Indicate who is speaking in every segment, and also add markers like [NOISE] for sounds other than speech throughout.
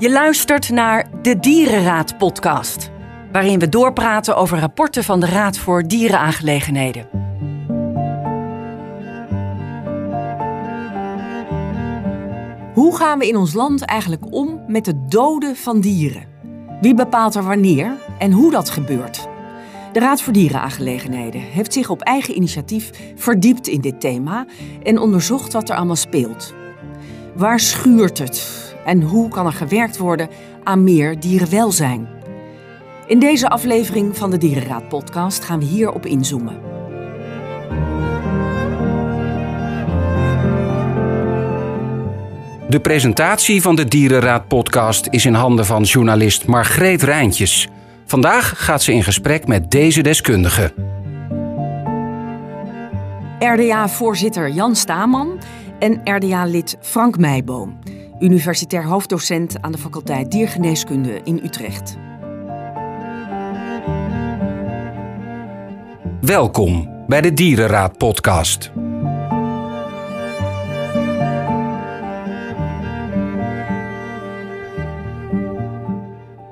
Speaker 1: Je luistert naar de Dierenraad podcast, waarin we doorpraten over rapporten van de Raad voor Dierenaangelegenheden. Hoe gaan we in ons land eigenlijk om met het doden van dieren? Wie bepaalt er wanneer en hoe dat gebeurt? De Raad voor Dierenaangelegenheden heeft zich op eigen initiatief verdiept in dit thema en onderzocht wat er allemaal speelt. Waar schuurt het en hoe kan er gewerkt worden aan meer dierenwelzijn? In deze aflevering van de Dierenraad podcast gaan we hierop inzoomen.
Speaker 2: De presentatie van de Dierenraad podcast is in handen van journalist Margreet Rijntjes. Vandaag gaat ze in gesprek met deze deskundige.
Speaker 1: RDA-voorzitter Jan Staman en RDA-lid Frank Meijboom, universitair hoofddocent aan de faculteit Diergeneeskunde in Utrecht.
Speaker 2: Welkom bij de Dierenraad podcast.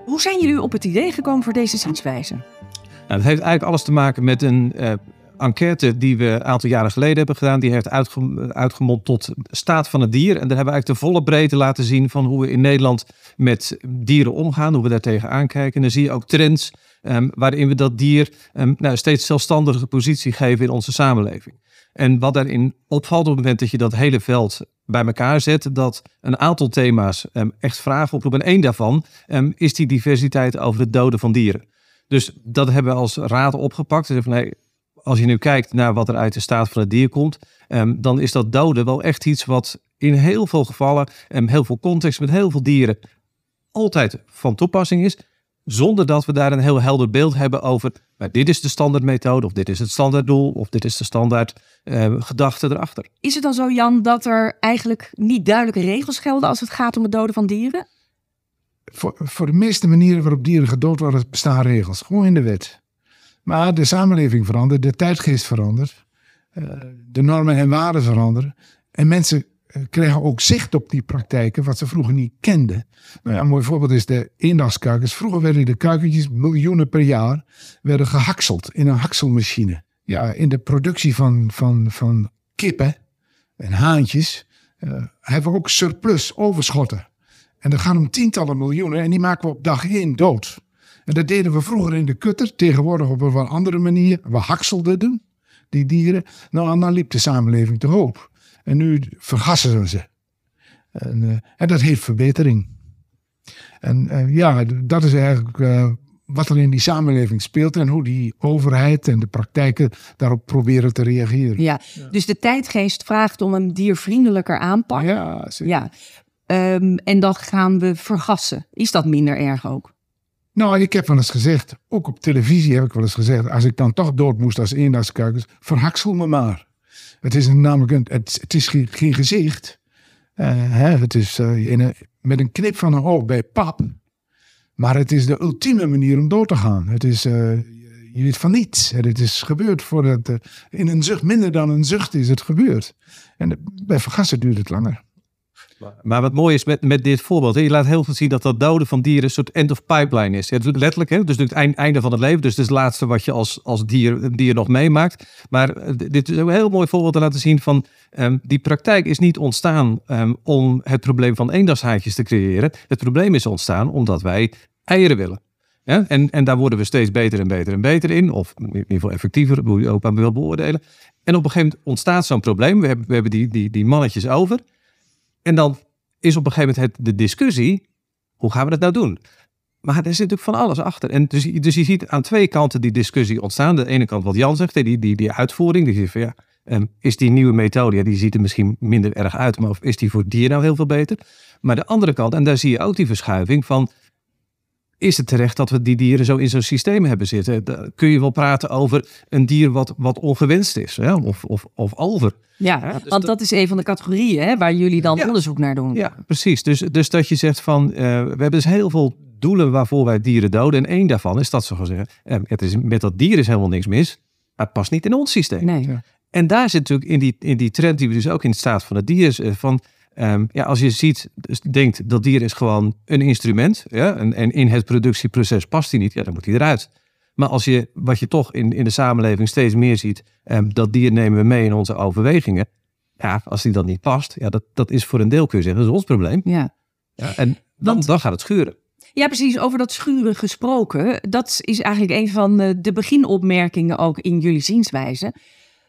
Speaker 1: Hoe zijn jullie op het idee gekomen voor deze zienswijze?
Speaker 3: Nou, het heeft eigenlijk alles te maken met een uh, enquête die we een aantal jaren geleden hebben gedaan. Die heeft uitge uitgemond tot staat van het dier. En daar hebben we eigenlijk de volle breedte laten zien van hoe we in Nederland met dieren omgaan, hoe we daar tegenaan kijken. En dan zie je ook trends um, waarin we dat dier um, nou, steeds zelfstandige positie geven in onze samenleving. En wat daarin opvalt op het moment dat je dat hele veld bij elkaar zet, dat een aantal thema's um, echt vragen oproepen. En één daarvan is die diversiteit over het doden van dieren. Dus dat hebben we als raad opgepakt. Dus van, hey, als je nu kijkt naar wat er uit de staat van het dier komt, um, dan is dat doden wel echt iets wat in heel veel gevallen, en heel veel context met heel veel dieren, altijd van toepassing is. Zonder dat we daar een heel helder beeld hebben over, nou, dit is de standaardmethode, of dit is het standaarddoel, of dit is de standaard uh, gedachte erachter.
Speaker 1: Is het dan zo, Jan, dat er eigenlijk niet duidelijke regels gelden als het gaat om het doden van dieren?
Speaker 4: Voor, voor de meeste manieren waarop dieren gedood worden, bestaan regels. Gewoon in de wet. Maar de samenleving verandert, de tijdgeest verandert, uh, de normen en waarden veranderen. En mensen uh, kregen ook zicht op die praktijken, wat ze vroeger niet kenden. Nou ja, een mooi voorbeeld is de eendagskuikens. Vroeger werden de kuikentjes, miljoenen per jaar, werden gehakseld in een hakselmachine ja, in de productie van, van, van kippen en haantjes hebben we ook surplus, overschotten. En dat gaan om tientallen miljoenen en die maken we op dag één dood. En dat deden we vroeger in de kutter, tegenwoordig op een wat andere manier. We hakselden doen, die dieren. Nou, en dan liep de samenleving te hoop. En nu vergassen we ze. En, uh, en dat heeft verbetering. En uh, ja, dat is eigenlijk wat er in die samenleving speelt en hoe die overheid en de praktijken daarop proberen te reageren.
Speaker 1: Ja, dus de tijdgeest vraagt om een diervriendelijker aanpak.
Speaker 4: Ja, zeker.
Speaker 1: Ja. Um, en dan gaan we vergassen. Is dat minder erg ook?
Speaker 4: Nou, ik heb wel eens gezegd, ook op televisie heb ik wel eens gezegd, als ik dan toch dood moest als eendagskuikens, verhaksel me maar. Het is namelijk een, het, het is geen, gezicht. Uh, hè, het is uh, in een, met een knip van een oog bij pap maar het is de ultieme manier om door te gaan. Het is, uh, je weet van niets. Het is gebeurd voordat, in een zucht, minder dan een zucht is het gebeurd. En bij vergassen duurt het langer.
Speaker 3: Maar wat mooi is met, met dit voorbeeld, hè, je laat heel veel zien dat dat doden van dieren een soort end of pipeline is. Letterlijk, hè, dus het einde van het leven. Dus het is het laatste wat je als, als dier, dier nog meemaakt. Maar uh, dit is een heel mooi voorbeeld te laten zien van um, die praktijk is niet ontstaan um, om het probleem van eendagshaatjes te creëren. Het probleem is ontstaan omdat wij eieren willen. En, en daar worden we steeds beter en beter en beter in. Of in ieder geval effectiever, hoe je ook aan wil beoordelen. En op een gegeven moment ontstaat zo'n probleem. We hebben, we hebben die, die, die mannetjes over. En dan is op een gegeven moment het, de discussie, hoe gaan we dat nou doen? Maar er zit natuurlijk van alles achter. En dus, dus je ziet aan twee kanten die discussie ontstaan. De ene kant wat Jan zegt, die, die, uitvoering. Die zegt van ja, um, is die nieuwe methode, die ziet er misschien minder erg uit. Maar of is die voor dier nou heel veel beter? Maar de andere kant, en daar zie je ook die verschuiving van is het terecht dat we die dieren zo in zo'n systeem hebben zitten? Dan kun je wel praten over een dier wat, wat ongewenst is, hè? Of, of, of over.
Speaker 1: Ja, ja dus want dat is een van de categorieën hè, waar jullie dan
Speaker 3: ja,
Speaker 1: onderzoek naar doen.
Speaker 3: Ja, precies. Dus, dus dat je zegt van, uh, we hebben dus heel veel doelen waarvoor wij dieren doden. En één daarvan is dat ze zeggen, uh, het is, met dat dier is helemaal niks mis, maar het past niet in ons systeem.
Speaker 1: Nee. Ja.
Speaker 3: En daar zit natuurlijk in die, in die trend die we dus ook in de staat van het dier is, uh, van Ehm, ja, als je ziet, dus denkt dat dier is gewoon een instrument. Ja, en, en in het productieproces past hij niet, ja, dan moet hij eruit. Maar als je, wat je toch in, in de samenleving steeds meer ziet, ehm, dat dier nemen we mee in onze overwegingen. Ja, als die dan niet past, ja, dat, dat is voor een deel, kun je zeggen, dat is ons probleem.
Speaker 1: Ja.
Speaker 3: Ja, en dan,
Speaker 1: Want-
Speaker 3: dan gaat het schuren.
Speaker 1: Ja, precies. Over dat schuren gesproken. Dat is eigenlijk een van de, de beginopmerkingen ook in jullie zienswijze.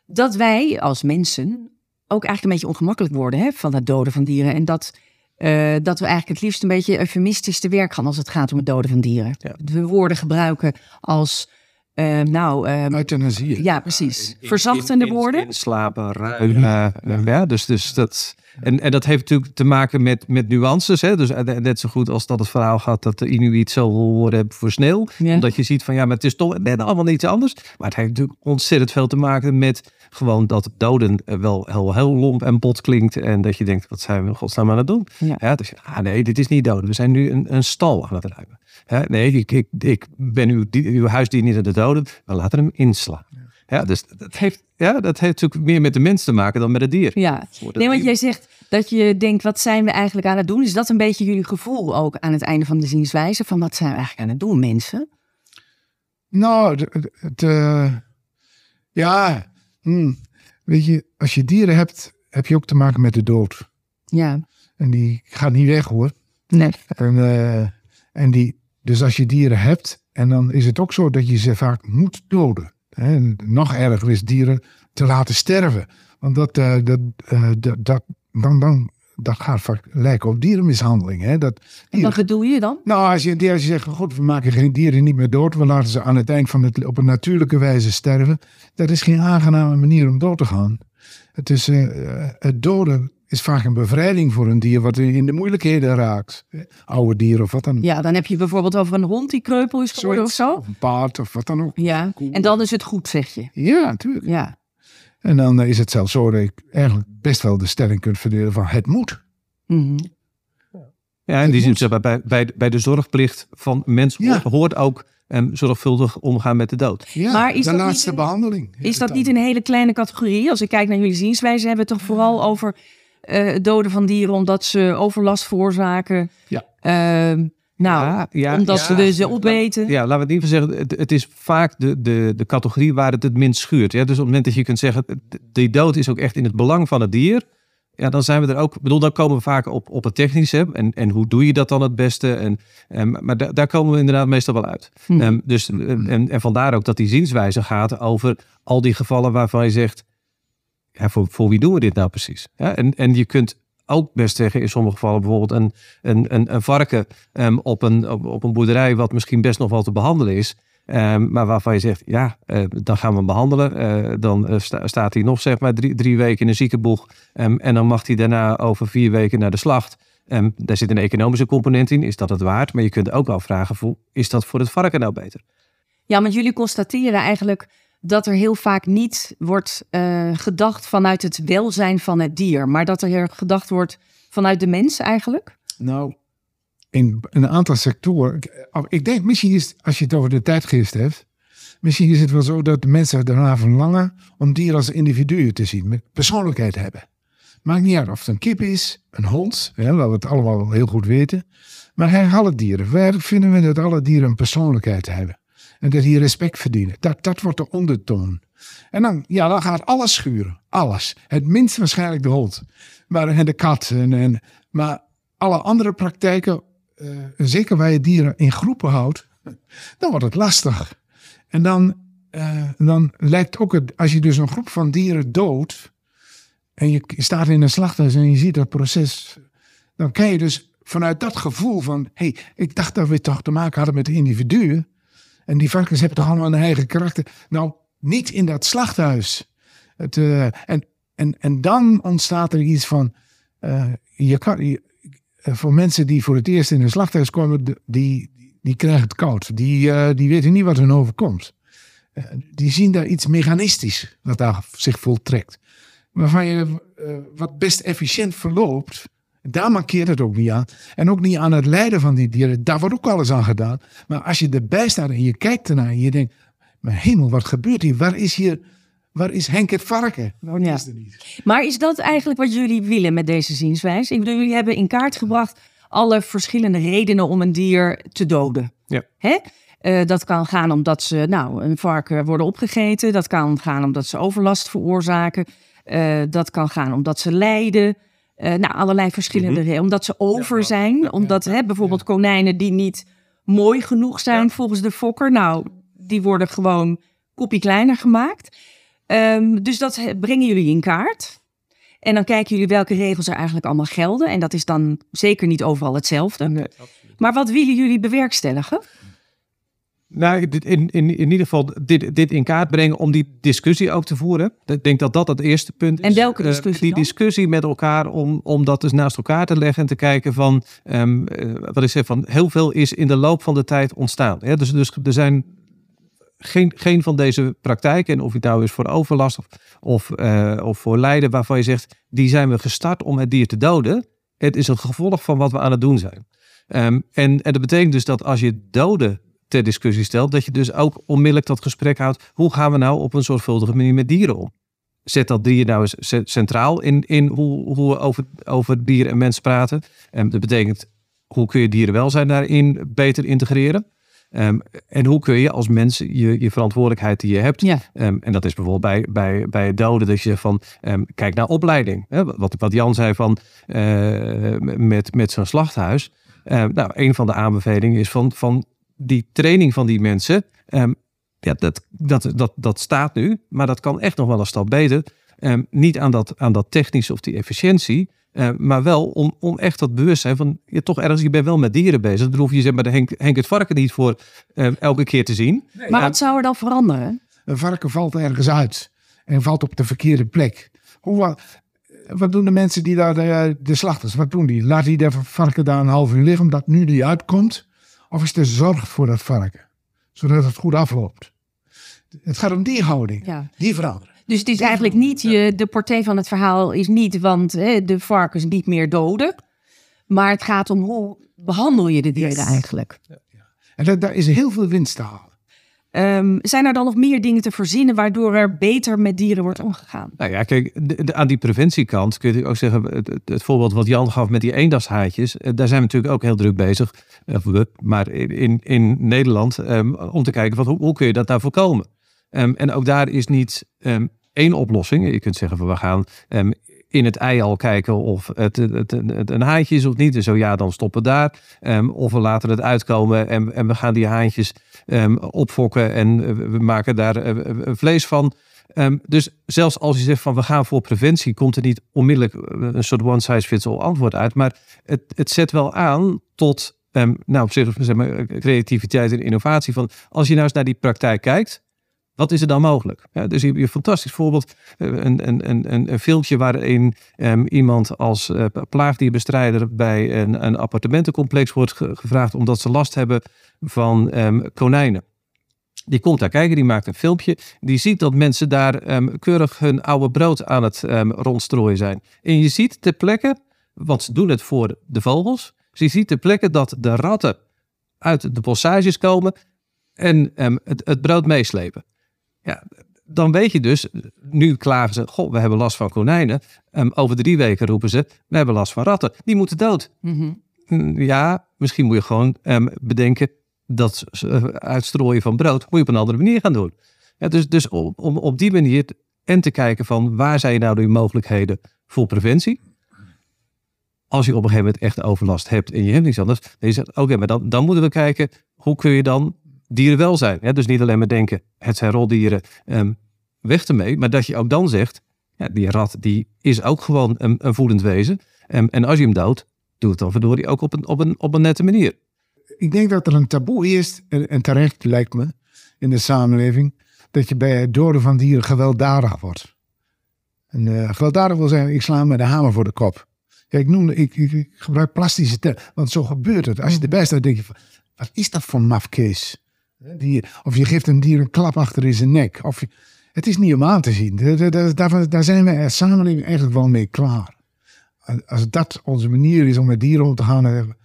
Speaker 1: Dat wij als mensen ook eigenlijk een beetje ongemakkelijk worden hè, van het doden van dieren. En dat, eh, dat we eigenlijk het liefst een beetje eufemistisch te werk gaan als het gaat om het doden van dieren.
Speaker 3: Ja.
Speaker 1: We woorden gebruiken als, eh, nou, eh,
Speaker 4: Euthanasie.
Speaker 1: ja, precies. Verzachtende
Speaker 3: In- in-
Speaker 1: woorden.
Speaker 3: Inslapen, ruimen. eh, ja, dus, dus dat, en, en dat heeft natuurlijk te maken met, met nuances. Hè? Dus eh, net zo goed als dat het verhaal gaat dat de Inuit zoveel woorden hebben voor sneeuw.
Speaker 1: Ja.
Speaker 3: Omdat je ziet van ja, maar het is toch net allemaal iets anders. Maar het heeft natuurlijk ontzettend veel te maken met gewoon dat doden eh, wel heel, heel lomp en bot klinkt. En dat je denkt, wat zijn we in godsnaam aan het doen?
Speaker 1: Ja.
Speaker 3: dus ah nee, dit is niet doden. We zijn nu een, een stal aan het ruimen. Hè, nee, ik, ik, ik ben uw, die- uw huisdier niet aan het doden. We laten hem inslaan. Ja, dus dat heeft, ja, dat heeft natuurlijk meer met de mens te maken dan met het dier.
Speaker 1: Ja, nee, want jij zegt dat je denkt, wat zijn we eigenlijk aan het doen? Is dat een beetje jullie gevoel ook aan het einde van de zienswijze? Van wat zijn we eigenlijk aan het doen, mensen?
Speaker 4: Nou, de- de- het, eh, ja, hm, weet je, als je dieren hebt, heb je ook te maken met de dood.
Speaker 1: Ja,
Speaker 4: En die gaat niet weg hoor.
Speaker 1: nee.
Speaker 4: En, eh, en die, dus als je dieren hebt, en dan is het ook zo dat je ze vaak moet doden. Hè. Nog erger is dieren te laten sterven. Want dat, eh, dat, eh, dat, dat, dan, dan, dat gaat vaak lijken op dierenmishandeling. Hè. Dat,
Speaker 1: En wat bedoel je dan?
Speaker 4: nou, als je, als je zegt, goed, we maken geen dieren niet meer dood. We laten ze aan het eind van het op een natuurlijke wijze sterven. Dat is geen aangename manier om dood te gaan. Het, is, eh, het doden is vaak een bevrijding voor een dier wat in de moeilijkheden raakt. Oude dieren of wat dan ook.
Speaker 1: Ja, dan heb je bijvoorbeeld over een hond die kreupel is geworden of zo.
Speaker 4: Of een paard of wat dan ook.
Speaker 1: Ja, en dan is het goed, zeg je.
Speaker 4: Ja, natuurlijk.
Speaker 1: Ja,
Speaker 4: En dan eh, is het zelfs zo dat ik eigenlijk best wel de stelling kunt verdelen van het moet.
Speaker 1: Mhm.
Speaker 3: Ja, in die zin zeg maar, bij, bij, bij de zorgplicht van mensen
Speaker 4: Ja.
Speaker 3: hoort, ook em, zorgvuldig omgaan met de dood.
Speaker 4: Ja,
Speaker 1: Maar is
Speaker 4: de
Speaker 1: dat
Speaker 4: laatste
Speaker 1: niet een-
Speaker 4: behandeling.
Speaker 1: Is dat niet een hele kleine categorie? Als ik kijk naar jullie zienswijze, hebben we het toch vooral over het doden van dieren omdat ze overlast veroorzaken.
Speaker 4: Ja.
Speaker 1: Ehm, nou,
Speaker 3: Ja, ja,
Speaker 1: omdat
Speaker 3: ja.
Speaker 1: ze ze opeten.
Speaker 3: Ja, laten we het geval zeggen, het, het is vaak de, de, de categorie waar het het minst schuurt. Ja, dus op het moment dat je kunt zeggen, die dood is ook echt in het belang van het dier. Ja, dan zijn we er ook. Bedoel, dan komen we vaak op, op het technische. En, en hoe doe je dat dan het beste? En, en, maar da- daar komen we inderdaad meestal wel uit.
Speaker 1: Hm.
Speaker 3: Ehm, dus, en, en vandaar ook dat die zienswijze gaat over al die gevallen waarvan je zegt, ja, voor, wie doen we dit nou precies? En, en je kunt ook best zeggen in sommige gevallen bijvoorbeeld een, een, een, varken ehm, op, een, op, een boerderij wat misschien best nog wel te behandelen is. Ehm, maar waarvan je zegt, ja, eh, dan gaan we hem behandelen. Eh, dan eh, sta- staat hij nog zeg maar drie, drie weken in een ziekenboeg. Ehm, en dan mag hij daarna over vier weken naar de slacht. Daar zit een economische component in. Is dat het waard? Maar je kunt ook afvragen, voor, is dat voor het varken nou beter?
Speaker 1: Ja, want jullie constateren eigenlijk dat er heel vaak niet wordt eh, gedacht vanuit het welzijn van het dier, maar dat er gedacht wordt vanuit de mens eigenlijk.
Speaker 4: Nou, in een aantal sectoren. ik- oh, Ik denk, misschien is, als je het over de tijdgeest hebt. Misschien is het wel zo dat de mensen daarna verlangen om dieren als individuen te zien, met persoonlijkheid hebben. Maakt niet uit of het een kip is, een hond, hè, waar we het allemaal heel goed weten. Maar alle dieren. Wij vinden we dat alle dieren een persoonlijkheid hebben. En dat die respect verdienen. Dat, dat wordt de ondertoon. En dan, ja, dan gaat alles schuren. Alles. Het minst waarschijnlijk de hond. Maar, en de kat. En, maar alle andere praktijken, eh, zeker waar je dieren in groepen houdt, dan wordt het lastig. En dan, eh, dan lijkt ook het, als je dus een groep van dieren doodt, en je staat in een slachthuis en je ziet dat proces, dan kan je dus vanuit dat gevoel van, hé, hey, ik dacht dat we toch te maken hadden met individuen. En die varkens hebben toch allemaal een eigen karakter. Nou, niet in dat slachthuis. Het, eh, en, en, en dan ontstaat er iets van, eh, je kan, eh, voor mensen die voor het eerst in een slachthuis komen, die, die krijgen het koud. Die, die weten niet wat hun overkomt. Die zien daar iets mechanistisch wat daar zich voltrekt. Waarvan je wat best efficiënt verloopt. Daar markeert het ook niet aan. En ook niet aan het lijden van die dieren. Daar wordt ook alles aan gedaan. Maar als je erbij staat en je kijkt ernaar en je denkt... Mijn hemel, wat gebeurt hier? Waar is hier... Waar is Henk het varken? Nou,
Speaker 1: Ja.
Speaker 4: is er niet.
Speaker 1: Maar is dat eigenlijk wat jullie willen met deze zienswijze? Ik bedoel, jullie hebben in kaart gebracht alle verschillende redenen om een dier te doden.
Speaker 3: Ja.
Speaker 1: Hè? Eh, dat kan gaan omdat ze, nou, een varken worden opgegeten. Dat kan gaan omdat ze overlast veroorzaken. Eh, dat kan gaan omdat ze lijden. Eh, nou, allerlei verschillende redenen. Omdat ze over zijn. Omdat hè, bijvoorbeeld konijnen die niet mooi genoeg zijn volgens de fokker. Nou, die worden gewoon kopie kleiner gemaakt. Ehm, dus dat brengen jullie in kaart. En dan kijken jullie welke regels er eigenlijk allemaal gelden. En dat is dan zeker niet overal hetzelfde. Maar wat willen jullie bewerkstelligen?
Speaker 3: Nou, in, in, in ieder geval dit, dit in kaart brengen om die discussie ook te voeren. Ik denk dat dat het eerste punt is.
Speaker 1: En welke
Speaker 3: Eh,
Speaker 1: discussie
Speaker 3: die
Speaker 1: dan?
Speaker 3: discussie met elkaar om, om dat dus naast elkaar te leggen en te kijken van, ehm, eh, wat ik zeg, van heel veel is in de loop van de tijd ontstaan. Ja, dus, dus er zijn geen, geen van deze praktijken, en of het nou is voor overlast of, of, eh, of voor lijden, waarvan je zegt, die zijn we gestart om het dier te doden. Het is een gevolg van wat we aan het doen zijn. Ehm, en, en dat betekent dus dat als je doden ter discussie stelt, dat je dus ook onmiddellijk dat gesprek houdt. Hoe gaan we nou op een zorgvuldige manier met dieren om? Zet dat dier nou eens ce- centraal in, in hoe, hoe we over, over dieren en mensen praten. En dat betekent, hoe kun je dierenwelzijn daarin beter integreren? Ehm, en hoe kun je als mens je, je verantwoordelijkheid die je hebt,
Speaker 1: Ja.
Speaker 3: Ehm, en dat is bijvoorbeeld bij, bij, bij het doden, dat je van ehm, kijk naar opleiding. Hè? Wat, wat Jan zei van eh, met, met zo'n slachthuis. Nou, een van de aanbevelingen is van, van die training van die mensen. ehm, ja, dat, dat, dat, dat staat nu, maar dat kan echt nog wel een stap beter. Ehm, niet aan dat, aan dat technische of die efficiëntie, eh, maar wel om, om echt dat bewustzijn van je toch ergens, je bent wel met dieren bezig. Dan hoef je zeg maar de Henk, Henk het varken niet voor ehm, elke keer te zien.
Speaker 1: Maar wat zou er dan veranderen?
Speaker 4: Een varken valt ergens uit en valt op de verkeerde plek. Hoe, wat, wat doen de mensen die daar, de, de slachters, wat doen die? Laat die de varken daar een half uur liggen omdat nu die uitkomt? Of is er zorg voor dat varken? Zodat het goed afloopt. Het gaat om die houding.
Speaker 1: Ja.
Speaker 4: Die veranderen.
Speaker 1: Dus het is eigenlijk niet, je, de portée van het verhaal is niet, want hè, de varkens niet meer doden. Maar het gaat om hoe behandel je de dieren
Speaker 4: Yes.
Speaker 1: eigenlijk.
Speaker 4: En dat, daar is heel veel winst te halen.
Speaker 1: Ehm, zijn er dan nog meer dingen te verzinnen waardoor er beter met dieren wordt omgegaan?
Speaker 3: Nou ja, kijk, aan die preventiekant kun je ook zeggen, het, voorbeeld wat Jan gaf met die eendagshaatjes, eh, daar zijn we natuurlijk ook heel druk bezig, eh, maar in, in, Nederland, ehm, om te kijken van hoe, kun je dat nou voorkomen. Ehm, en ook daar is niet één oplossing. Je kunt zeggen van we gaan in het ei al kijken of het, het, een haantje is of niet. En zo ja, dan stoppen daar. Ehm, of we laten het uitkomen en, en we gaan die haantjes ehm, opfokken en eh, we maken daar eh, eh, vlees van. Ehm, dus zelfs als je zegt van we gaan voor preventie, komt er niet onmiddellijk eh, een soort one size fits all antwoord uit. Maar het, het zet wel aan tot, nou op zich zeg maar, creativiteit en innovatie. Van als je nou eens naar die praktijk kijkt, wat is er dan mogelijk? Ja, dus hier heb je een fantastisch voorbeeld. eh, Een, een, een, een, filmpje waarin ehm, iemand als eh, plaagdierbestrijder bij een, een appartementencomplex wordt ge- gevraagd omdat ze last hebben van ehm, konijnen. Die komt daar kijken, die maakt een filmpje. Die ziet dat mensen daar ehm, keurig hun oude brood aan het rondstrooien zijn. En je ziet ter plekke, want ze doen het voor de vogels. Je ziet ter plekke dat de ratten uit de bossages komen en het, het brood meeslepen. Ja, dan weet je dus, nu klagen ze, goh, we hebben last van konijnen. Ehm, over drie weken roepen ze, we hebben last van ratten. Die moeten dood. Mm, Ja, misschien moet je gewoon ehm, bedenken dat eh, uitstrooien van brood moet je op een andere manier gaan doen. Ja, dus dus om, om op die manier en te kijken van waar zijn nou de mogelijkheden voor preventie. Als je op een gegeven moment echt overlast hebt en je hebt niets anders, dan je zegt, oké, maar dan, dan moeten we kijken hoe kun je dan dierenwelzijn. Ja, dus niet alleen maar denken, het zijn roldieren, ehm, weg ermee. Maar dat je ook dan zegt, ja, die rat die is ook gewoon een, een voedend wezen. Ehm, en als je hem doodt, doe het dan verdorie ook op een, op een, op een nette manier.
Speaker 4: Ik denk dat er een taboe is, en, terecht lijkt me, in de samenleving, dat je bij het doden van dieren gewelddadig wordt. En eh, gewelddadig wil zeggen, ik sla hem met de hamer voor de kop. Ik, noem, ik, ik, ik gebruik plastische termen, want zo gebeurt het. Als je erbij staat, denk je van, wat is dat voor mafkees? Die- Of je geeft een dier een klap achter in zijn nek. Of je- het is niet om aan te zien. Daar- daar- daar- zijn we als samenleving eigenlijk wel mee klaar. Als dat onze manier is om met dieren om te gaan,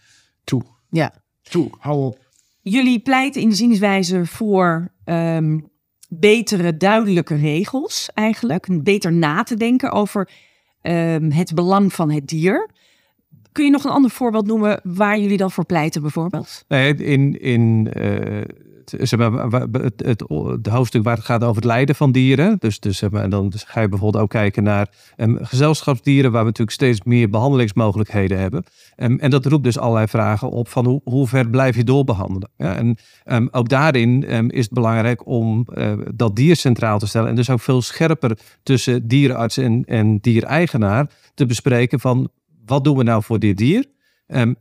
Speaker 4: toe,
Speaker 1: Ja.
Speaker 4: toe, hou op.
Speaker 1: Jullie pleiten in de zienswijze voor ehm, betere, duidelijke regels eigenlijk. Beter na te denken over ehm, het belang van het dier. Kun je nog een ander voorbeeld noemen waar jullie dan voor pleiten bijvoorbeeld?
Speaker 3: Nee, in, in eh, het, het, het, hoofdstuk waar het gaat over het lijden van dieren. Dus, dus, dan ga je bijvoorbeeld ook kijken naar um, gezelschapsdieren, waar we natuurlijk steeds meer behandelingsmogelijkheden hebben. Um, en dat roept dus allerlei vragen op van hoe, ver blijf je doorbehandelen. Ja, en um, ook daarin is het belangrijk om uh, dat dier centraal te stellen. En dus ook veel scherper tussen dierenarts en, en diereigenaar te bespreken van wat doen we nou voor dit dier?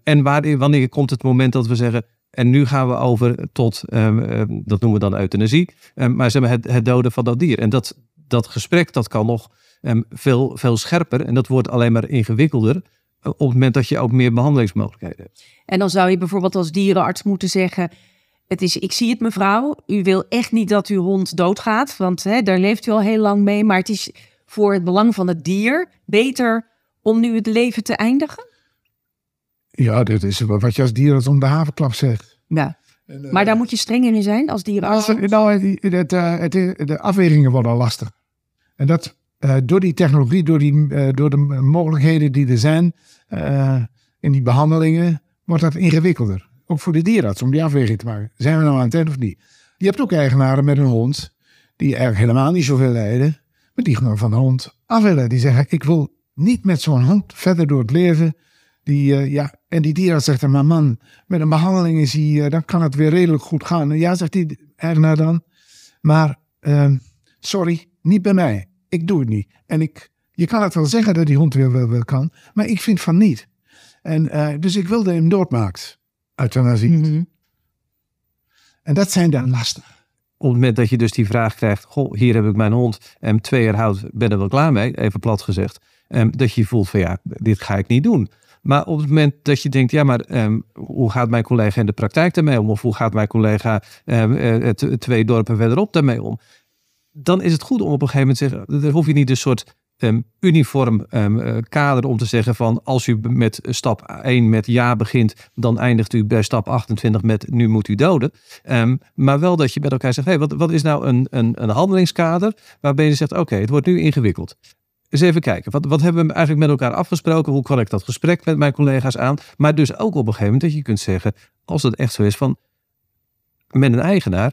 Speaker 3: En wanneer komt het moment dat we zeggen, en nu gaan we over tot, um, dat noemen we dan euthanasie, um, maar zeg maar het, het doden van dat dier. En dat, dat gesprek dat kan nog veel, veel scherper en dat wordt alleen maar ingewikkelder eh, op het moment dat je ook meer behandelingsmogelijkheden hebt.
Speaker 1: En dan zou je bijvoorbeeld als dierenarts moeten zeggen, het is, ik zie het mevrouw, u wil echt niet dat uw hond doodgaat, want hè, daar leeft u al heel lang mee, maar het is voor het belang van het dier beter om nu het leven te eindigen?
Speaker 4: Ja, dat is wat je als dierarts om de havenklap zegt.
Speaker 1: Ja. En, uh, maar daar moet je streng in zijn als dierenarts?
Speaker 4: Nou, het, het, uh, het, de afwegingen worden lastig. En dat uh, door die technologie, door, die, door de mogelijkheden die er zijn in die behandelingen, wordt dat ingewikkelder. Ook voor de dierarts om die afweging te maken. Zijn we nou aan het eind of niet? Je hebt ook eigenaren met een hond die eigenlijk helemaal niet zoveel lijden, maar die gewoon van de hond af willen. Die zeggen, ik wil niet met zo'n hond verder door het leven. Die, uh, ja, en die dierarts zegt, maar man, met een behandeling is hij, uh, dan kan het weer redelijk goed gaan. En ja, zegt die eigenaar dan, maar uh, sorry, niet bij mij. Ik doe het niet. En ik, je kan het wel zeggen dat die hond weer wel, wel kan, maar ik vind van niet. En uh, dus ik wilde hem doodmaakt, euthanasie. Mm -hmm. En dat zijn dan lastig.
Speaker 3: Op het moment dat je dus die vraag krijgt, goh, hier heb ik mijn hond en twee jaar oud, ben er wel klaar mee, even plat gezegd. Um, dat je voelt van ja, dit ga ik niet doen. Maar op het moment dat je denkt, ja, maar um, hoe gaat mijn collega in de praktijk daarmee om? Of hoe gaat mijn collega um, twee dorpen verderop daarmee om? Dan is het goed om op een gegeven moment te zeggen, dan hoef je niet een soort um, uniform uh, kader om te zeggen van als u met stap 1 met ja begint, dan eindigt u bij stap 28 met nu moet u doden. maar wel dat je met elkaar zegt, hey, wat, wat is nou een, een, een handelingskader waarbij je zegt, oké, het wordt nu ingewikkeld eens even kijken. Wat, wat hebben we eigenlijk met elkaar afgesproken? Hoe kan ik dat gesprek met mijn collega's aan? Maar dus ook op een gegeven moment dat je kunt zeggen, als het echt zo is van met een eigenaar,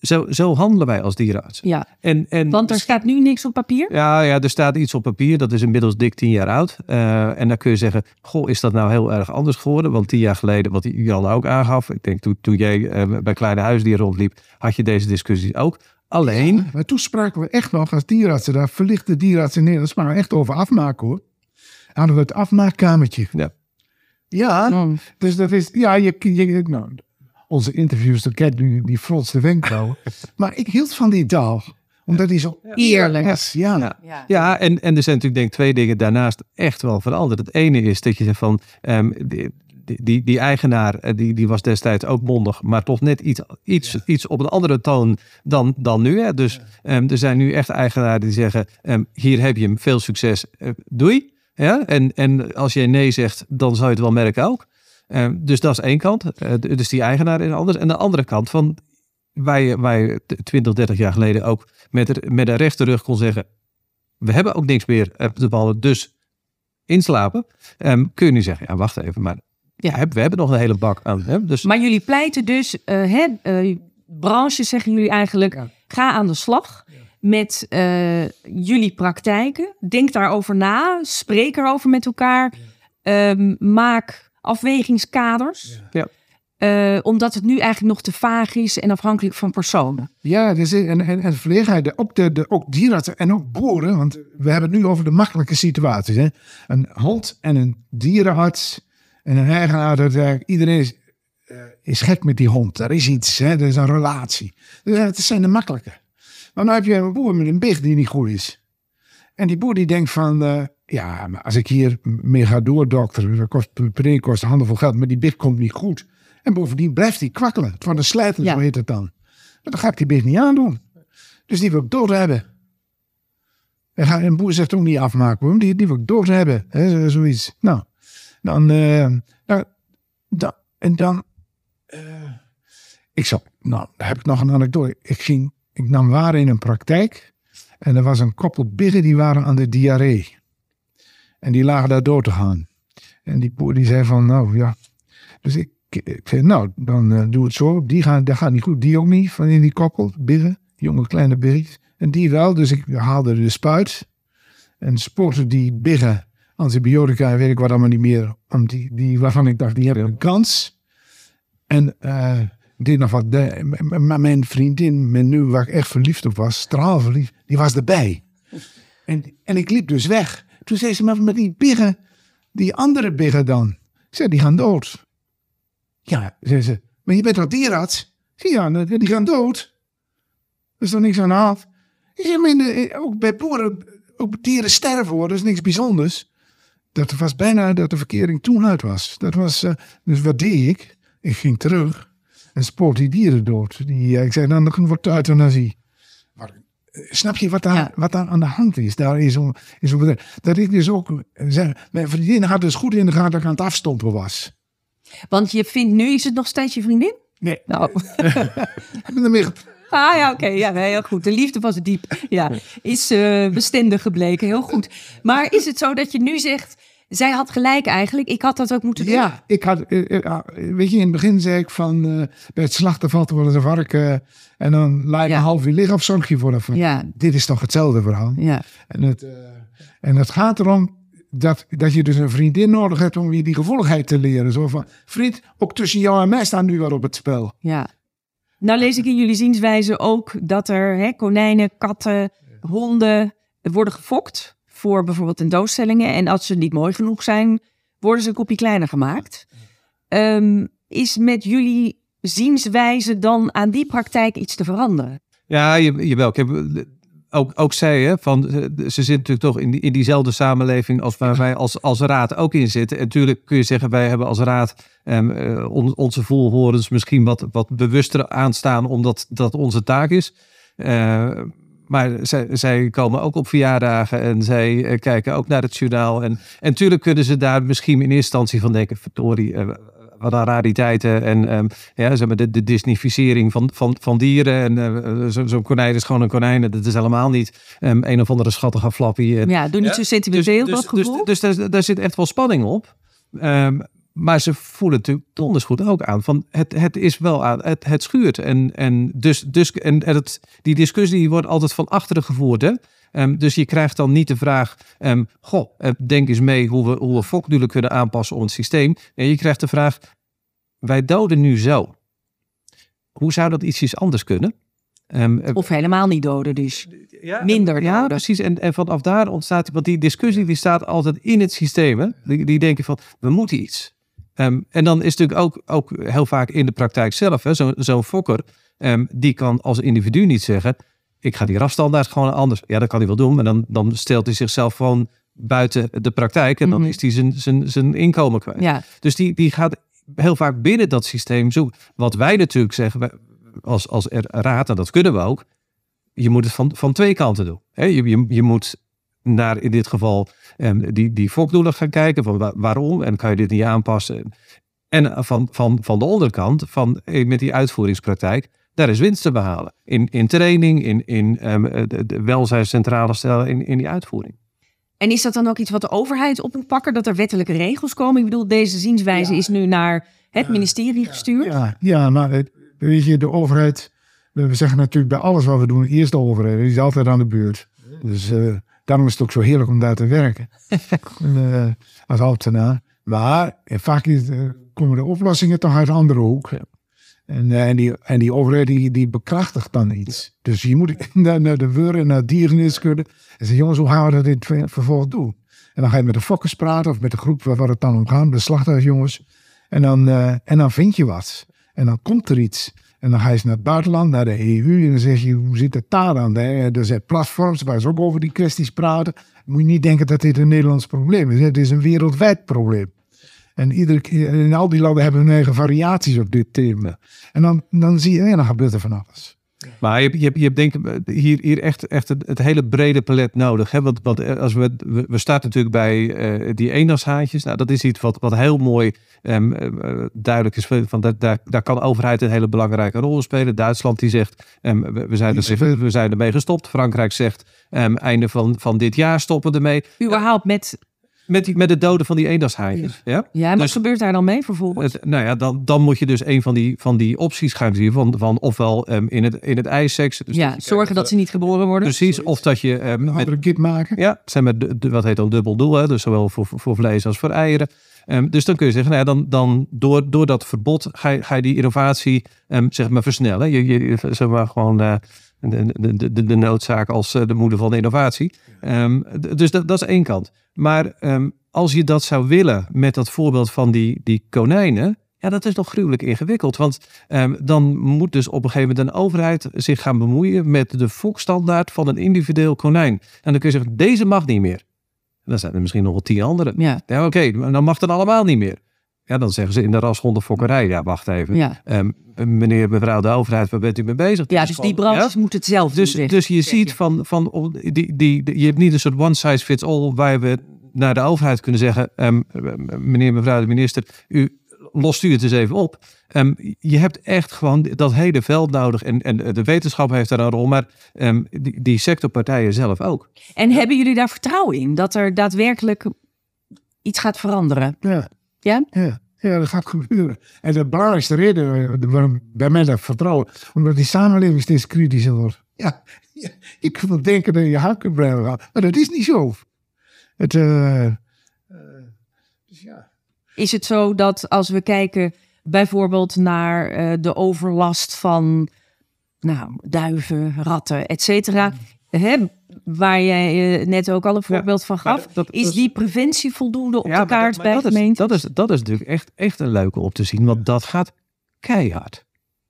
Speaker 3: zo, zo handelen wij als dierenarts.
Speaker 1: Ja, en, en, want er staat nu niks op papier?
Speaker 3: Ja, ja, er staat iets op papier. Dat is inmiddels dik tien jaar oud. Uh, en dan kun je zeggen, goh, is dat nou heel erg anders geworden? Want tien jaar geleden, wat Jan ook aangaf, ik denk toen, toen jij uh, bij Kleine Huisdieren rondliep, had je deze discussie ook. Alleen. Ja,
Speaker 4: maar toen spraken we echt nog als dierartsen, daar verlichte dierartsen in Nederland, spraken we echt over afmaken hoor. Hadden we het afmaakkamertje.
Speaker 3: Ja.
Speaker 4: Ja, dus dat is, ja, je, je nou, onze interviews, dan kent nu die fronste wenkbrauwen. [LAUGHS] maar ik hield van die taal omdat hij zo
Speaker 1: eerlijk
Speaker 4: is. Ja,
Speaker 3: ja. ja. ja en, en er zijn natuurlijk denk ik twee dingen daarnaast echt wel veranderd. Het ene is dat je zegt van, um, die, die, die, eigenaar die, die was destijds ook mondig, maar toch net iets, iets, ja. iets op een andere toon dan, dan nu. Hè. Dus ja. um, er zijn nu echt eigenaren die zeggen: um, hier heb je hem, veel succes, uh, doei. Ja? En, en als jij nee zegt, dan zou je het wel merken ook. Um, dus dat is één kant. Uh, dus die eigenaar is anders. En de andere kant van wij, wij 20, 30 jaar geleden ook met, met een rechte rug kon zeggen: we hebben ook niks meer te ballen, dus inslapen. kun je nu zeggen: ja, wacht even, maar ja, we hebben nog een hele bak aan. Hè? Dus...
Speaker 1: Maar jullie pleiten dus, uh, hè, uh, branches zeggen jullie eigenlijk, ja. ga aan de slag ja. met uh, jullie praktijken. Denk daarover na, spreek erover met elkaar, um, maak afwegingskaders.
Speaker 3: Ja.
Speaker 1: Uh, omdat het nu eigenlijk nog te vaag is en afhankelijk van personen.
Speaker 4: Ja, dus en, en, en verlegenheid, ook, de, de, ook dierenartsen en ook boeren, want we hebben het nu over de makkelijke situaties. Hè? Een hond en een dierenarts en een eigenaar, dat iedereen is, uh, is gek met die hond. Er is iets, hè? er is een relatie. Dus het zijn de makkelijke. Maar nu heb je een boer met een big die niet goed is. En die boer die denkt van, uh, ja, maar als ik hier mee ga doordokteren, dat kost per kost handenvol geld, maar die big komt niet goed. En bovendien blijft hij kwakkelen. Het wordt een slijter, ja. zo heet het dan. Maar dan ga ik die big niet aandoen. Dus die wil ik dood hebben. En een boer zegt ook niet afmaken, hoor. Die, die wil ik dood hebben. Hè, zoiets. Nou, dan, uh, dan, en dan, uh, ik zat, nou, heb ik nog een anekdote. Ik ging ik nam waar in een praktijk. En er was een koppel biggen die waren aan de diarree. En die lagen daar door te gaan. En die boer die zei van, nou ja. Dus ik, ik zei, nou, dan uh, doe het zo. Die gaan, dat gaat niet goed. Die ook niet, van in die koppel, biggen. Jonge kleine biggetjes. En die wel. Dus ik haalde de spuit. En sporten die biggen antibiotica, weet ik wat allemaal niet meer. Om die, die, waarvan ik dacht, die hebben een kans. En uh, deed nog wat. De, maar mijn vriendin, mijn nu waar ik echt verliefd op was, straalverliefd, die was erbij. En, en ik liep dus weg. Toen zei ze, maar met die biggen, die andere biggen dan? Ik zei, die gaan dood. Ja, zei ze, maar je bent toch dierarts? Ja, die gaan dood. Er is toch niks aan de hand? Ik zeg, maar ook bij boeren, ook dieren sterven hoor, dat is niks bijzonders. Dat was bijna dat de verkering toen uit was. Dat was, uh, dus wat deed ik? Ik ging terug en spoort die dieren dood. Die, uh, ik zei, dan wordt euthanasie. Maar, uh, snap je wat daar, ja. wat daar aan de hand is? Daar is om, is om, dat ik dus ook, zeg, mijn vriendin had dus goed in de gaten dat ik aan het afstompen was.
Speaker 1: Want je vindt nu, is het nog steeds je vriendin?
Speaker 4: Nee.
Speaker 1: Nou. [LAUGHS]
Speaker 4: ik ben ermee
Speaker 1: Ah ja, oké. Okay. Ja, heel goed. De liefde was diep. Ja, is uh, bestendig gebleken. Heel goed. Maar is het zo dat je nu zegt... Zij had gelijk eigenlijk. Ik had dat ook moeten doen.
Speaker 4: Ja, ik had... Uh, weet je, in het begin zei ik van... Uh, bij het slachten valt er wel eens een varken... en dan laat je ja. een half uur liggen of zorg je voor dat
Speaker 1: ja.
Speaker 4: Dit is toch hetzelfde verhaal?
Speaker 1: Ja.
Speaker 4: En het, en het gaat erom... Dat, dat je dus een vriendin nodig hebt om je die gevoeligheid te leren. Zo van, vriend, ook tussen jou en mij staan nu wat op het spel.
Speaker 1: Ja. Nou lees ik in jullie zienswijze ook dat er hè, konijnen, katten, honden worden gefokt voor bijvoorbeeld tentoonstellingen. En als ze niet mooi genoeg zijn, worden ze een kopje kleiner gemaakt. Um, is met jullie zienswijze dan aan die praktijk iets te veranderen?
Speaker 3: Ja, jawel. Ik heb, ook, ook zij, hè, van, ze zit natuurlijk toch in, die, in diezelfde samenleving als waar wij als, als raad ook in zitten. En natuurlijk kun je zeggen, wij hebben als raad uh, on, onze voelhorens misschien wat, wat bewuster aanstaan, omdat dat onze taak is. Uh, maar zij, zij, komen ook op verjaardagen en zij uh, kijken ook naar het journaal. En, natuurlijk kunnen ze daar misschien in eerste instantie van denken, verdorie, rariteiten en um, ja, zeg maar de, de disnificering van, van, van dieren. En uh, zo'n zo konijn is gewoon een konijn. Dat is helemaal niet um, een of andere schattige flappie.
Speaker 1: Ja, doe niet ja, zo sentimenteel.
Speaker 3: Dus, dus, dus, dus, daar, daar zit echt wel spanning op. Um, maar ze voelen natuurlijk donders goed ook aan van het, het is wel aan, het, het schuurt. En, en, dus, dus, en het, die discussie wordt altijd van achteren gevoerd. Hè? Um, dus je krijgt dan niet de vraag, um, goh, denk eens mee hoe we, hoe we fokdoelen kunnen aanpassen op het systeem. En je krijgt de vraag, wij doden nu zo. Hoe zou dat ietsjes anders kunnen?
Speaker 1: Um, of helemaal niet doden, dus ja, minder doden.
Speaker 3: Ja, precies. En, en vanaf daar ontstaat, want die discussie die staat altijd in het systeem. Hè? Die, die denken van, we moeten iets. Um, en dan is natuurlijk ook, ook heel vaak in de praktijk zelf, zo'n zo fokker, um, die kan als individu niet zeggen, ik ga die rafstandaard gewoon anders. Ja, dat kan hij wel doen, maar dan, dan stelt hij zichzelf gewoon buiten de praktijk en dan mm -hmm. is hij zijn, zijn, zijn inkomen kwijt.
Speaker 1: Ja.
Speaker 3: Dus die, die gaat heel vaak binnen dat systeem zoeken. Wat wij natuurlijk zeggen, als, als raad, en dat kunnen we ook, je moet het van, van twee kanten doen. Je, je, je moet naar in dit geval um, die, die fokdoelen gaan kijken, van waarom en kan je dit niet aanpassen. En van, van, van de onderkant, van, met die uitvoeringspraktijk, daar is winst te behalen. In, in training, in, in um, de, de welzijnscentrale stellen, in, in die uitvoering.
Speaker 1: En is dat dan ook iets wat de overheid op moet pakken, dat er wettelijke regels komen? Ik bedoel, deze zienswijze ja. is nu naar het ministerie gestuurd.
Speaker 4: Ja, ja maar weet je, de overheid, we zeggen natuurlijk bij alles wat we doen, eerst de overheid, die is altijd aan de beurt. Dus uh, daarom is het ook zo heerlijk om daar te werken, [LAUGHS] uh, als ambtenaar. Maar vaak is, uh, komen de oplossingen toch uit een andere hoek. En, en, die, en die overheid die, die bekrachtigt dan iets. Dus je moet [LAUGHS] naar, naar de weur en naar dierenniskunde. En zeggen, jongens, hoe gaan we dat dit vervolgens doen? En dan ga je met de fokkers praten of met de groep waar het dan om gaat, de slachthuisjongens. En dan, uh, en dan vind je wat. En dan komt er iets. En dan ga je naar het buitenland, naar de EU. En dan zeg je, hoe zit het daar aan? Er zijn platforms waar ze ook over die kwesties praten. Moet je niet denken dat dit een Nederlands probleem is. Het is een wereldwijd probleem. En iedere keer, in al die landen hebben hun eigen variaties op dit thema. En dan, dan zie je, ja, dan gebeurt er van alles.
Speaker 3: Maar je, hebt- je, hebt- je hebt denk ik hier, hier echt, echt het, het hele brede palet nodig. Hè? Want, want eh, als we, we, we starten natuurlijk bij eh, die eendagshaantjes. Nou, dat is iets wat, wat heel mooi ehm, eh, duidelijk is. Van, dat, daar, daar kan de overheid een hele belangrijke rol in spelen. Duitsland die zegt, ehm, we, we, zijn er, we zijn ermee gestopt. Frankrijk zegt, ehm, einde van, van dit jaar stoppen we ermee.
Speaker 1: Überhaupt met...
Speaker 3: Met, die, met het doden van die eendagshaantjes. Ja?
Speaker 1: Ja, en wat
Speaker 3: Dus-
Speaker 1: gebeurt daar dan mee vervolgens?
Speaker 3: Het, nou ja, dan, dan moet je dus een van die, van die opties gaan zien. Van, van ofwel ehm, in, het, in het ijsseks. Dus
Speaker 1: ja,
Speaker 3: dat
Speaker 1: zorgen dat ze niet geboren worden.
Speaker 3: Precies, of dat je ehm,
Speaker 4: Een
Speaker 3: met,
Speaker 4: andere kit maken.
Speaker 3: ja, zijn met de, de- wat heet dan dubbel doel, hè? dus zowel voor, voor vlees als voor eieren. Ehm, dus dan kun je zeggen, nou ja, dan, dan door, door dat verbod ga je, ga je die innovatie ehm, zeg maar versnellen. Je, je, zeg maar gewoon eh, de, de, de, de, de noodzaak als eh, de moeder van de innovatie. Ehm, dus dat, dat is één kant. Maar ehm, als je dat zou willen met dat voorbeeld van die, die konijnen, ja, dat is nog gruwelijk ingewikkeld. Want ehm, dan moet dus op een gegeven moment een overheid zich gaan bemoeien met de fokstandaard van een individueel konijn. En dan kun je zeggen, deze mag niet meer. En dan zijn er misschien nog wel tien andere.
Speaker 1: Ja,
Speaker 3: Ja, oké, maar dan mag het allemaal niet meer. Ja, dan zeggen ze in de rashondenfokkerij, ja, wacht even.
Speaker 1: ja.
Speaker 3: Ehm, meneer, mevrouw de overheid, waar bent u mee bezig?
Speaker 1: ja dus die branches
Speaker 3: ja?
Speaker 1: moeten het zelf
Speaker 3: Dus,
Speaker 1: doen,
Speaker 3: dus je
Speaker 1: zeg
Speaker 3: ziet van, van die, die, die- je hebt niet een soort one size fits all waar we naar de overheid kunnen zeggen, ehm, meneer, mevrouw de minister, u lost u het eens even op. Ehm, je hebt echt gewoon dat hele veld nodig en, en de wetenschap heeft daar een rol, maar ehm, die, die sectorpartijen zelf ook.
Speaker 1: En hebben jullie daar vertrouwen in dat er daadwerkelijk iets gaat veranderen?
Speaker 4: Ja.
Speaker 1: Ja?
Speaker 4: Ja. Ja, dat gaat gebeuren. En de belangrijkste reden waarom bij mij dat vertrouwen, omdat die samenleving steeds kritischer wordt. Ja, ja, je kunt wel denken dat je hart kunt blijven gaan, maar dat is niet zo. Het, eh, eh, dus ja.
Speaker 1: Is het zo dat als we kijken bijvoorbeeld naar eh, de overlast van nou, duiven, ratten, et cetera, hè, waar jij eh, net ook al een voorbeeld van gaf,
Speaker 3: dat- dat
Speaker 1: is die preventie voldoende op
Speaker 3: Ja,
Speaker 1: de kaart
Speaker 3: dat-
Speaker 1: bij
Speaker 3: maar dat is, dat, is, dat is natuurlijk echt, echt een leuke op te zien, want dat gaat keihard.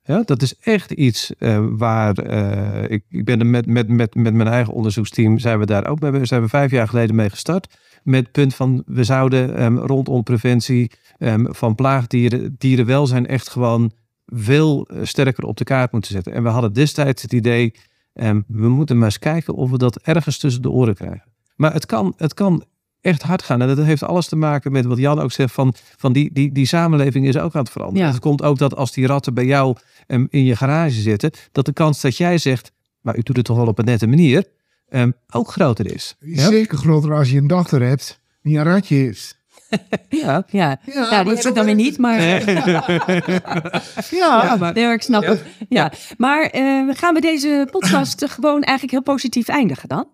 Speaker 3: Ja, dat is echt iets eh, waar eh, ik, ik ben er met, met, met, met mijn eigen onderzoeksteam zijn we daar ook mee. Zijn we vijf jaar geleden mee gestart. Met het punt van we zouden ehm, rondom preventie ehm, van plaagdieren, dierenwelzijn echt gewoon veel sterker op de kaart moeten zetten. En we hadden destijds het idee, ehm, we moeten maar eens kijken of we dat ergens tussen de oren krijgen. Maar het kan, het kan echt hard gaan. En dat heeft alles te maken met wat Jan ook zegt: van, van die, die, die samenleving is ook aan het veranderen.
Speaker 1: Ja.
Speaker 3: Het komt ook dat als die ratten bij jou em, in je garage zitten, dat de kans dat jij zegt, maar u doet het toch wel op een nette manier, em, ook groter is.
Speaker 4: Is Zeker groter als je een dochter hebt die een ratje heeft. [LAUGHS]
Speaker 3: Ja.
Speaker 1: Ja,
Speaker 4: Ja,
Speaker 1: ja, die heb ik dan weer niet, maar... [LAUGHS]
Speaker 4: Ja,
Speaker 3: maar-
Speaker 1: Nee, ik snap het. Ja, maar eh, gaan we deze podcast [CLEARS THROAT] gewoon eigenlijk heel positief eindigen dan?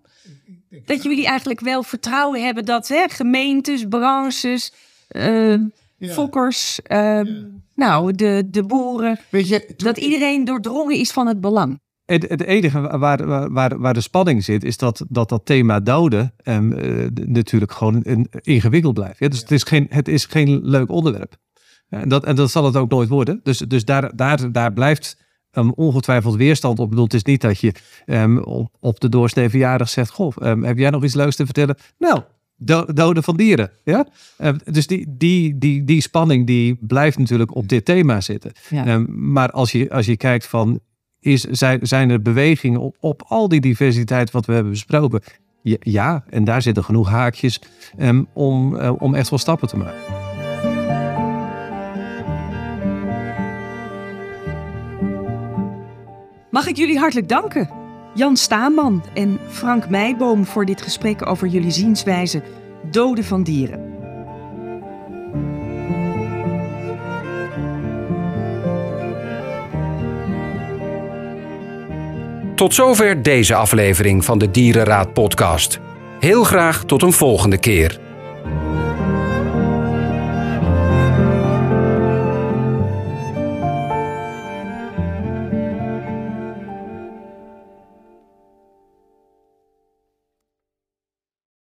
Speaker 1: Dat jullie eigenlijk wel vertrouwen hebben dat hè, gemeentes, branches, eh, fokkers, eh, nou, de, de boeren,
Speaker 4: weet je,
Speaker 1: dat iedereen doordrongen is van het belang.
Speaker 3: Het, het enige waar, waar, waar, de spanning zit, is dat dat, dat thema doden em, eh, natuurlijk gewoon ingewikkeld blijft. Ja, dus het, is geen, het is geen leuk onderwerp. En, dat, en dat zal het ook nooit worden. Dus, dus daar, daar, daar blijft um, ongetwijfeld weerstand op. Bedoel, het is niet dat je em, op, op de doorsnee verjaardag zegt: Goh, heb jij nog iets leuks te vertellen? Nou, do- doden van dieren. Ja? Dus die, die, die, die spanning die blijft natuurlijk op dit thema zitten.
Speaker 1: Ja.
Speaker 3: Ehm, maar als je, als je kijkt van is, zijn, zijn er bewegingen op, op al die diversiteit wat we hebben besproken? Ja, en daar zitten genoeg haakjes ehm, om, eh, om echt wel stappen te maken.
Speaker 1: Mag ik jullie hartelijk danken, Jan Staanman en Frank Meijboom, voor dit gesprek over jullie zienswijze doden van dieren.
Speaker 2: Tot zover deze aflevering van de Dierenraad podcast. Heel graag tot een volgende keer.